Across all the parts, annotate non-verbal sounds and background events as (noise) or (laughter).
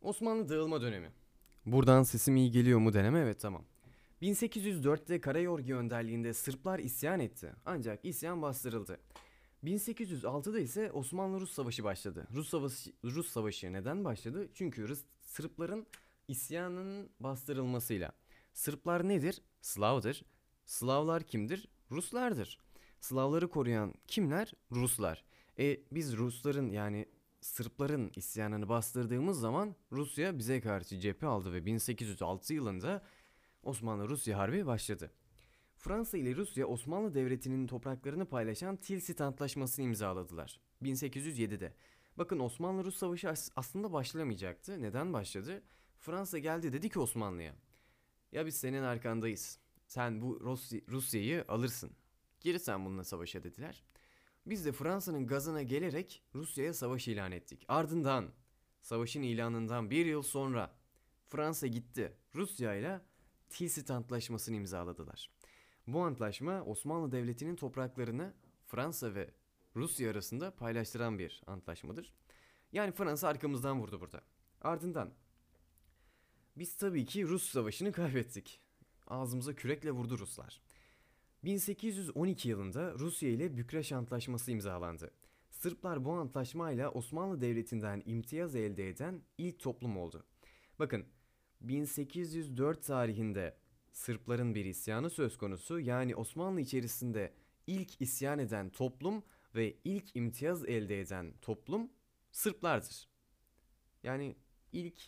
Osmanlı dağılma dönemi. Buradan sesim iyi geliyor mu deneme evet tamam. 1804'te Karayorgi önderliğinde Sırplar isyan etti. Ancak isyan bastırıldı. 1806'da ise Osmanlı-Rus Savaşı başladı. Rus Savaşı, Rus Savaşı neden başladı? Çünkü Rus, Sırpların isyanının bastırılmasıyla. Sırplar nedir? Slav'dır. Slavlar kimdir? Ruslardır. Slavları koruyan kimler? Ruslar. E biz Rusların yani Sırpların isyanını bastırdığımız zaman Rusya bize karşı cephe aldı ve 1806 yılında Osmanlı-Rusya Harbi başladı. Fransa ile Rusya Osmanlı Devleti'nin topraklarını paylaşan Tilsit Antlaşması'nı imzaladılar 1807'de. Bakın Osmanlı-Rus Savaşı as- aslında başlamayacaktı. Neden başladı? Fransa geldi dedi ki Osmanlı'ya. Ya biz senin arkandayız. Sen bu Rus- Rusya'yı alırsın. Geri sen bununla savaşa dediler. Biz de Fransa'nın gazına gelerek Rusya'ya savaş ilan ettik. Ardından savaşın ilanından bir yıl sonra Fransa gitti. Rusya ile Tilsit Antlaşması'nı imzaladılar. Bu antlaşma Osmanlı Devleti'nin topraklarını Fransa ve Rusya arasında paylaştıran bir antlaşmadır. Yani Fransa arkamızdan vurdu burada. Ardından biz tabii ki Rus savaşını kaybettik. Ağzımıza kürekle vurdu Ruslar. 1812 yılında Rusya ile Bükreş Antlaşması imzalandı. Sırplar bu antlaşmayla Osmanlı Devleti'nden imtiyaz elde eden ilk toplum oldu. Bakın 1804 tarihinde Sırpların bir isyanı söz konusu yani Osmanlı içerisinde ilk isyan eden toplum ve ilk imtiyaz elde eden toplum Sırplardır. Yani ilk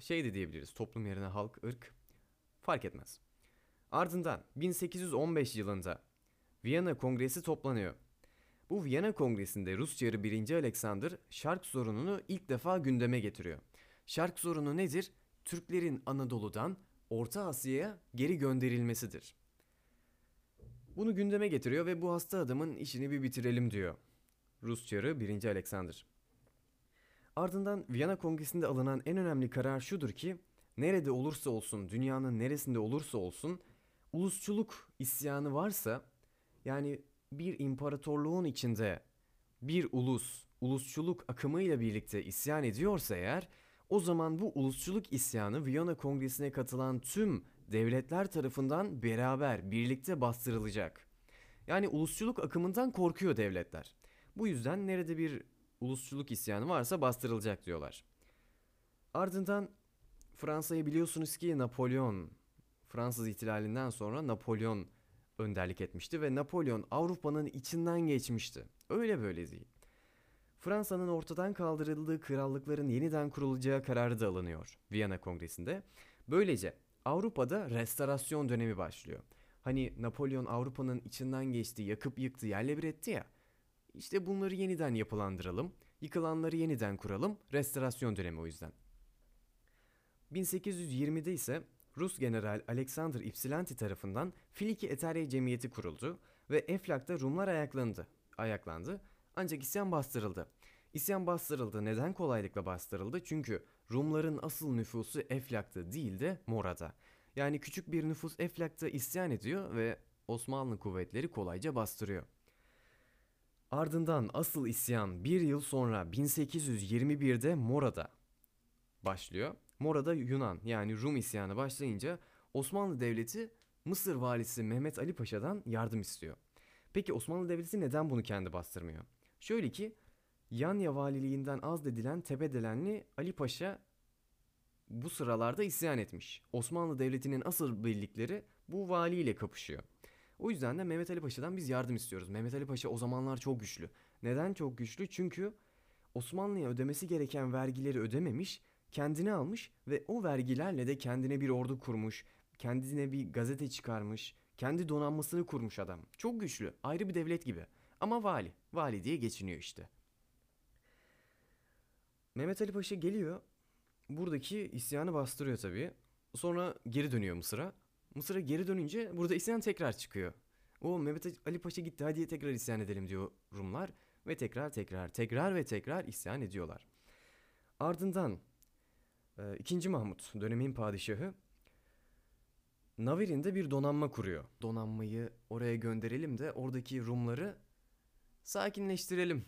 şey de diyebiliriz toplum yerine halk, ırk fark etmez. Ardından 1815 yılında Viyana Kongresi toplanıyor. Bu Viyana Kongresi'nde Rus Çarı 1. Alexander şark sorununu ilk defa gündeme getiriyor. Şark sorunu nedir? Türklerin Anadolu'dan Orta Asya'ya geri gönderilmesidir. Bunu gündeme getiriyor ve bu hasta adamın işini bir bitirelim diyor. Rus Çarı 1. Alexander. Ardından Viyana Kongresi'nde alınan en önemli karar şudur ki nerede olursa olsun, dünyanın neresinde olursa olsun ulusçuluk isyanı varsa yani bir imparatorluğun içinde bir ulus ulusçuluk akımıyla birlikte isyan ediyorsa eğer o zaman bu ulusçuluk isyanı Viyana Kongresi'ne katılan tüm devletler tarafından beraber birlikte bastırılacak. Yani ulusçuluk akımından korkuyor devletler. Bu yüzden nerede bir ulusçuluk isyanı varsa bastırılacak diyorlar. Ardından Fransa'yı biliyorsunuz ki Napolyon Fransız ihtilalinden sonra Napolyon önderlik etmişti ve Napolyon Avrupa'nın içinden geçmişti. Öyle böyle değil. Fransa'nın ortadan kaldırıldığı krallıkların yeniden kurulacağı kararı da alınıyor Viyana Kongresi'nde. Böylece Avrupa'da restorasyon dönemi başlıyor. Hani Napolyon Avrupa'nın içinden geçti, yakıp yıktı, yerle bir etti ya. İşte bunları yeniden yapılandıralım, yıkılanları yeniden kuralım, restorasyon dönemi o yüzden. 1820'de ise Rus general Alexander Ypsilanti tarafından Filiki Eterya Cemiyeti kuruldu ve Eflak'ta Rumlar ayaklandı. ayaklandı ancak isyan bastırıldı. İsyan bastırıldı. Neden kolaylıkla bastırıldı? Çünkü Rumların asıl nüfusu Eflak'ta değil de Mora'da. Yani küçük bir nüfus Eflak'ta isyan ediyor ve Osmanlı kuvvetleri kolayca bastırıyor. Ardından asıl isyan bir yıl sonra 1821'de Mora'da başlıyor. Mora'da Yunan yani Rum isyanı başlayınca Osmanlı Devleti Mısır valisi Mehmet Ali Paşa'dan yardım istiyor. Peki Osmanlı Devleti neden bunu kendi bastırmıyor? Şöyle ki Yanya valiliğinden azledilen Tepedelenli Ali Paşa bu sıralarda isyan etmiş. Osmanlı Devleti'nin asıl birlikleri bu valiyle kapışıyor. O yüzden de Mehmet Ali Paşa'dan biz yardım istiyoruz. Mehmet Ali Paşa o zamanlar çok güçlü. Neden çok güçlü? Çünkü Osmanlı'ya ödemesi gereken vergileri ödememiş, kendini almış ve o vergilerle de kendine bir ordu kurmuş, kendine bir gazete çıkarmış, kendi donanmasını kurmuş adam. Çok güçlü, ayrı bir devlet gibi. Ama vali, vali diye geçiniyor işte. Mehmet Ali Paşa geliyor, buradaki isyanı bastırıyor tabii. Sonra geri dönüyor Mısır'a. Mısır'a geri dönünce burada isyan tekrar çıkıyor. O Mehmet Ali Paşa gitti hadi tekrar isyan edelim diyor Rumlar. Ve tekrar tekrar tekrar ve tekrar isyan ediyorlar. Ardından 2. Mahmut dönemin padişahı Navirin'de bir donanma kuruyor. Donanmayı oraya gönderelim de oradaki Rumları sakinleştirelim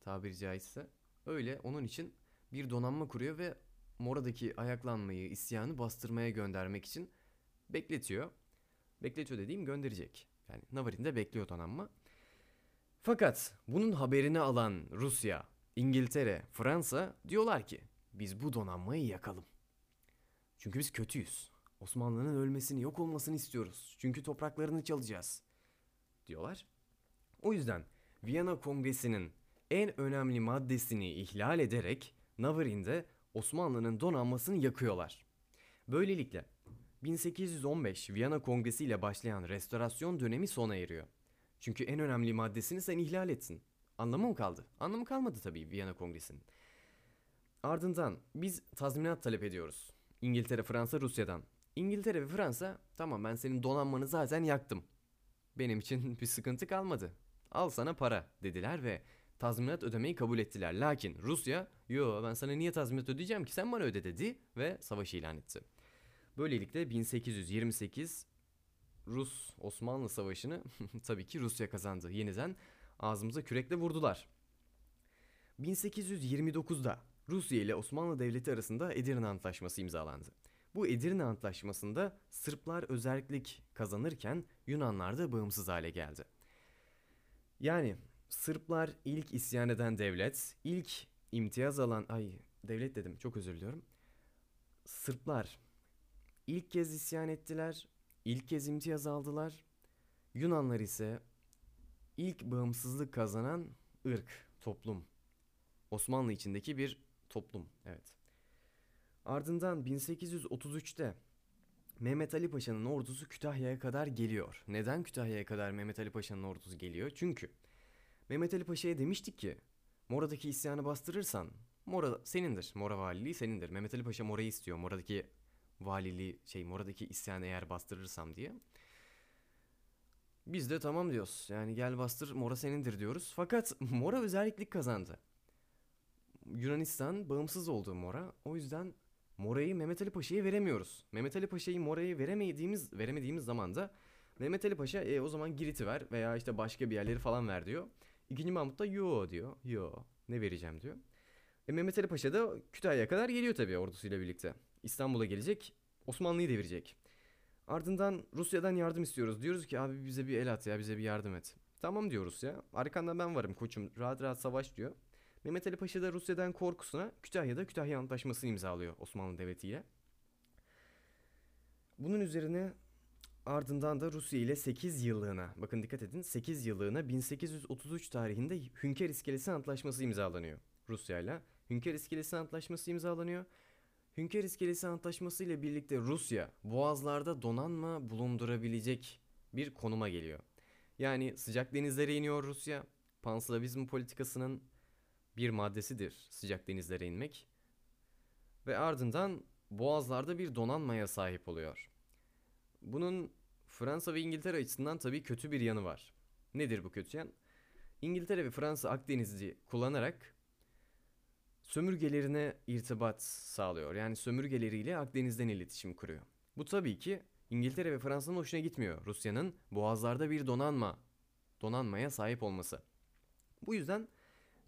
tabiri caizse. Öyle onun için bir donanma kuruyor ve Mora'daki ayaklanmayı, isyanı bastırmaya göndermek için bekletiyor. Bekletiyor dediğim gönderecek. Yani Navarin'de bekliyor donanma. Fakat bunun haberini alan Rusya, İngiltere, Fransa diyorlar ki biz bu donanmayı yakalım. Çünkü biz kötüyüz. Osmanlı'nın ölmesini, yok olmasını istiyoruz. Çünkü topraklarını çalacağız. Diyorlar. O yüzden Viyana Kongresi'nin en önemli maddesini ihlal ederek Navarin'de Osmanlı'nın donanmasını yakıyorlar. Böylelikle 1815 Viyana Kongresi ile başlayan restorasyon dönemi sona eriyor. Çünkü en önemli maddesini sen ihlal ettin. Anlamı mı kaldı? Anlamı kalmadı tabii Viyana Kongresi'nin. Ardından biz tazminat talep ediyoruz. İngiltere, Fransa, Rusya'dan. İngiltere ve Fransa tamam ben senin donanmanı zaten yaktım. Benim için (laughs) bir sıkıntı kalmadı. Al sana para dediler ve tazminat ödemeyi kabul ettiler. Lakin Rusya yo ben sana niye tazminat ödeyeceğim ki sen bana öde dedi ve savaş ilan etti. Böylelikle 1828 Rus-Osmanlı savaşını (laughs) tabii ki Rusya kazandı. Yeniden ağzımıza kürekle vurdular. 1829'da Rusya ile Osmanlı Devleti arasında Edirne Antlaşması imzalandı. Bu Edirne Antlaşması'nda Sırplar özellik kazanırken Yunanlar da bağımsız hale geldi. Yani Sırplar ilk isyan eden devlet, ilk imtiyaz alan, ay devlet dedim çok özür diliyorum. Sırplar ilk kez isyan ettiler, ilk kez imtiyaz aldılar. Yunanlar ise ilk bağımsızlık kazanan ırk, toplum. Osmanlı içindeki bir toplum, evet. Ardından 1833'te Mehmet Ali Paşa'nın ordusu Kütahya'ya kadar geliyor. Neden Kütahya'ya kadar Mehmet Ali Paşa'nın ordusu geliyor? Çünkü Mehmet Ali Paşa'ya demiştik ki Mora'daki isyanı bastırırsan Mora senindir. Mora valiliği senindir. Mehmet Ali Paşa Mora'yı istiyor. Mora'daki valiliği şey Mora'daki isyanı eğer bastırırsam diye. Biz de tamam diyoruz. Yani gel bastır Mora senindir diyoruz. Fakat (laughs) Mora özellik kazandı. Yunanistan bağımsız olduğu Mora. O yüzden Mora'yı Mehmet Ali Paşa'ya veremiyoruz. Mehmet Ali Paşa'yı Mora'ya veremediğimiz veremediğimiz zaman da Mehmet Ali Paşa e, o zaman Girit'i ver veya işte başka bir yerleri falan ver diyor. İkinci Mahmut da yo diyor. Yo ne vereceğim diyor. E, Mehmet Ali Paşa da Kütahya'ya kadar geliyor tabii ordusuyla birlikte. İstanbul'a gelecek. Osmanlı'yı devirecek. Ardından Rusya'dan yardım istiyoruz. Diyoruz ki abi bize bir el at ya bize bir yardım et. Tamam diyoruz ya. Arkanda ben varım koçum. Rahat rahat savaş diyor. Mehmet Ali Paşa da Rusya'dan korkusuna Kütahya'da Kütahya Antlaşması'nı imzalıyor Osmanlı Devleti ile. Bunun üzerine ardından da Rusya ile 8 yıllığına, bakın dikkat edin 8 yıllığına 1833 tarihinde Hünkar İskelesi Antlaşması imzalanıyor Rusya ile. Hünkar İskelesi Antlaşması imzalanıyor. Hünkar İskelesi Antlaşması ile birlikte Rusya boğazlarda donanma bulundurabilecek bir konuma geliyor. Yani sıcak denizlere iniyor Rusya. Panslavizm politikasının bir maddesidir sıcak denizlere inmek. Ve ardından boğazlarda bir donanmaya sahip oluyor. Bunun Fransa ve İngiltere açısından tabii kötü bir yanı var. Nedir bu kötü yan? İngiltere ve Fransa Akdeniz'i kullanarak sömürgelerine irtibat sağlıyor. Yani sömürgeleriyle Akdeniz'den iletişim kuruyor. Bu tabii ki İngiltere ve Fransa'nın hoşuna gitmiyor. Rusya'nın boğazlarda bir donanma, donanmaya sahip olması. Bu yüzden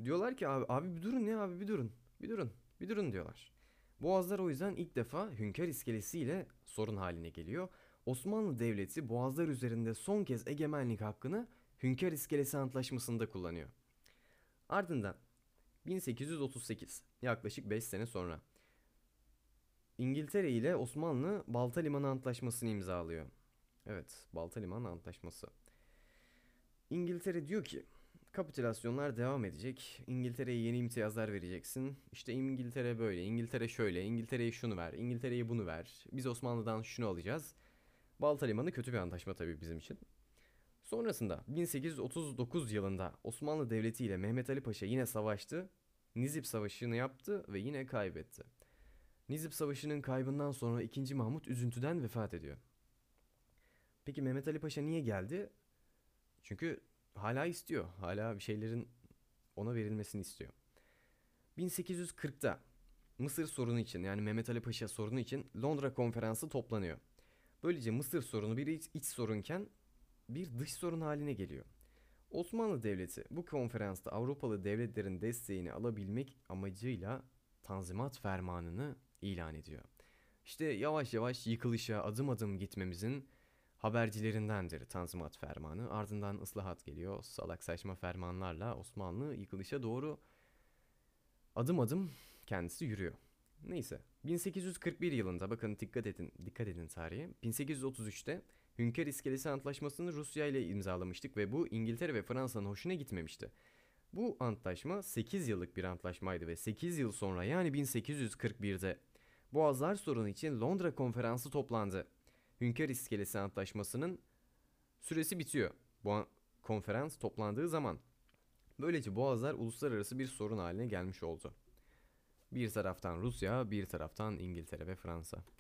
diyorlar ki abi, abi bir durun ya abi bir durun. Bir durun. Bir durun diyorlar. Boğazlar o yüzden ilk defa Hünkar İskelesi ile sorun haline geliyor. Osmanlı Devleti Boğazlar üzerinde son kez egemenlik hakkını Hünkar İskelesi Antlaşması'nda kullanıyor. Ardından 1838 yaklaşık 5 sene sonra İngiltere ile Osmanlı Balta Limanı Antlaşması'nı imzalıyor. Evet, Balta Limanı Antlaşması. İngiltere diyor ki kapitülasyonlar devam edecek. İngiltere'ye yeni imtiyazlar vereceksin. İşte İngiltere böyle, İngiltere şöyle, İngiltere'ye şunu ver, İngiltere'ye bunu ver. Biz Osmanlı'dan şunu alacağız. Balta Limanı kötü bir antlaşma tabii bizim için. Sonrasında 1839 yılında Osmanlı Devleti ile Mehmet Ali Paşa yine savaştı. Nizip Savaşı'nı yaptı ve yine kaybetti. Nizip Savaşı'nın kaybından sonra 2. Mahmut üzüntüden vefat ediyor. Peki Mehmet Ali Paşa niye geldi? Çünkü hala istiyor. Hala bir şeylerin ona verilmesini istiyor. 1840'ta Mısır sorunu için yani Mehmet Ali Paşa sorunu için Londra konferansı toplanıyor. Böylece Mısır sorunu bir iç, iç sorunken bir dış sorun haline geliyor. Osmanlı Devleti bu konferansta Avrupalı devletlerin desteğini alabilmek amacıyla Tanzimat Fermanı'nı ilan ediyor. İşte yavaş yavaş yıkılışa adım adım gitmemizin habercilerindendir Tanzimat Fermanı. Ardından ıslahat geliyor. Salak saçma fermanlarla Osmanlı yıkılışa doğru adım adım kendisi yürüyor. Neyse 1841 yılında bakın dikkat edin dikkat edin tarihe. 1833'te Hünkar İskelesi Antlaşması'nı Rusya ile imzalamıştık ve bu İngiltere ve Fransa'nın hoşuna gitmemişti. Bu antlaşma 8 yıllık bir antlaşmaydı ve 8 yıl sonra yani 1841'de Boğazlar sorunu için Londra konferansı toplandı. Hünkar İskelesi Antlaşması'nın süresi bitiyor. Bu an- konferans toplandığı zaman böylece Boğazlar uluslararası bir sorun haline gelmiş oldu. Bir taraftan Rusya, bir taraftan İngiltere ve Fransa.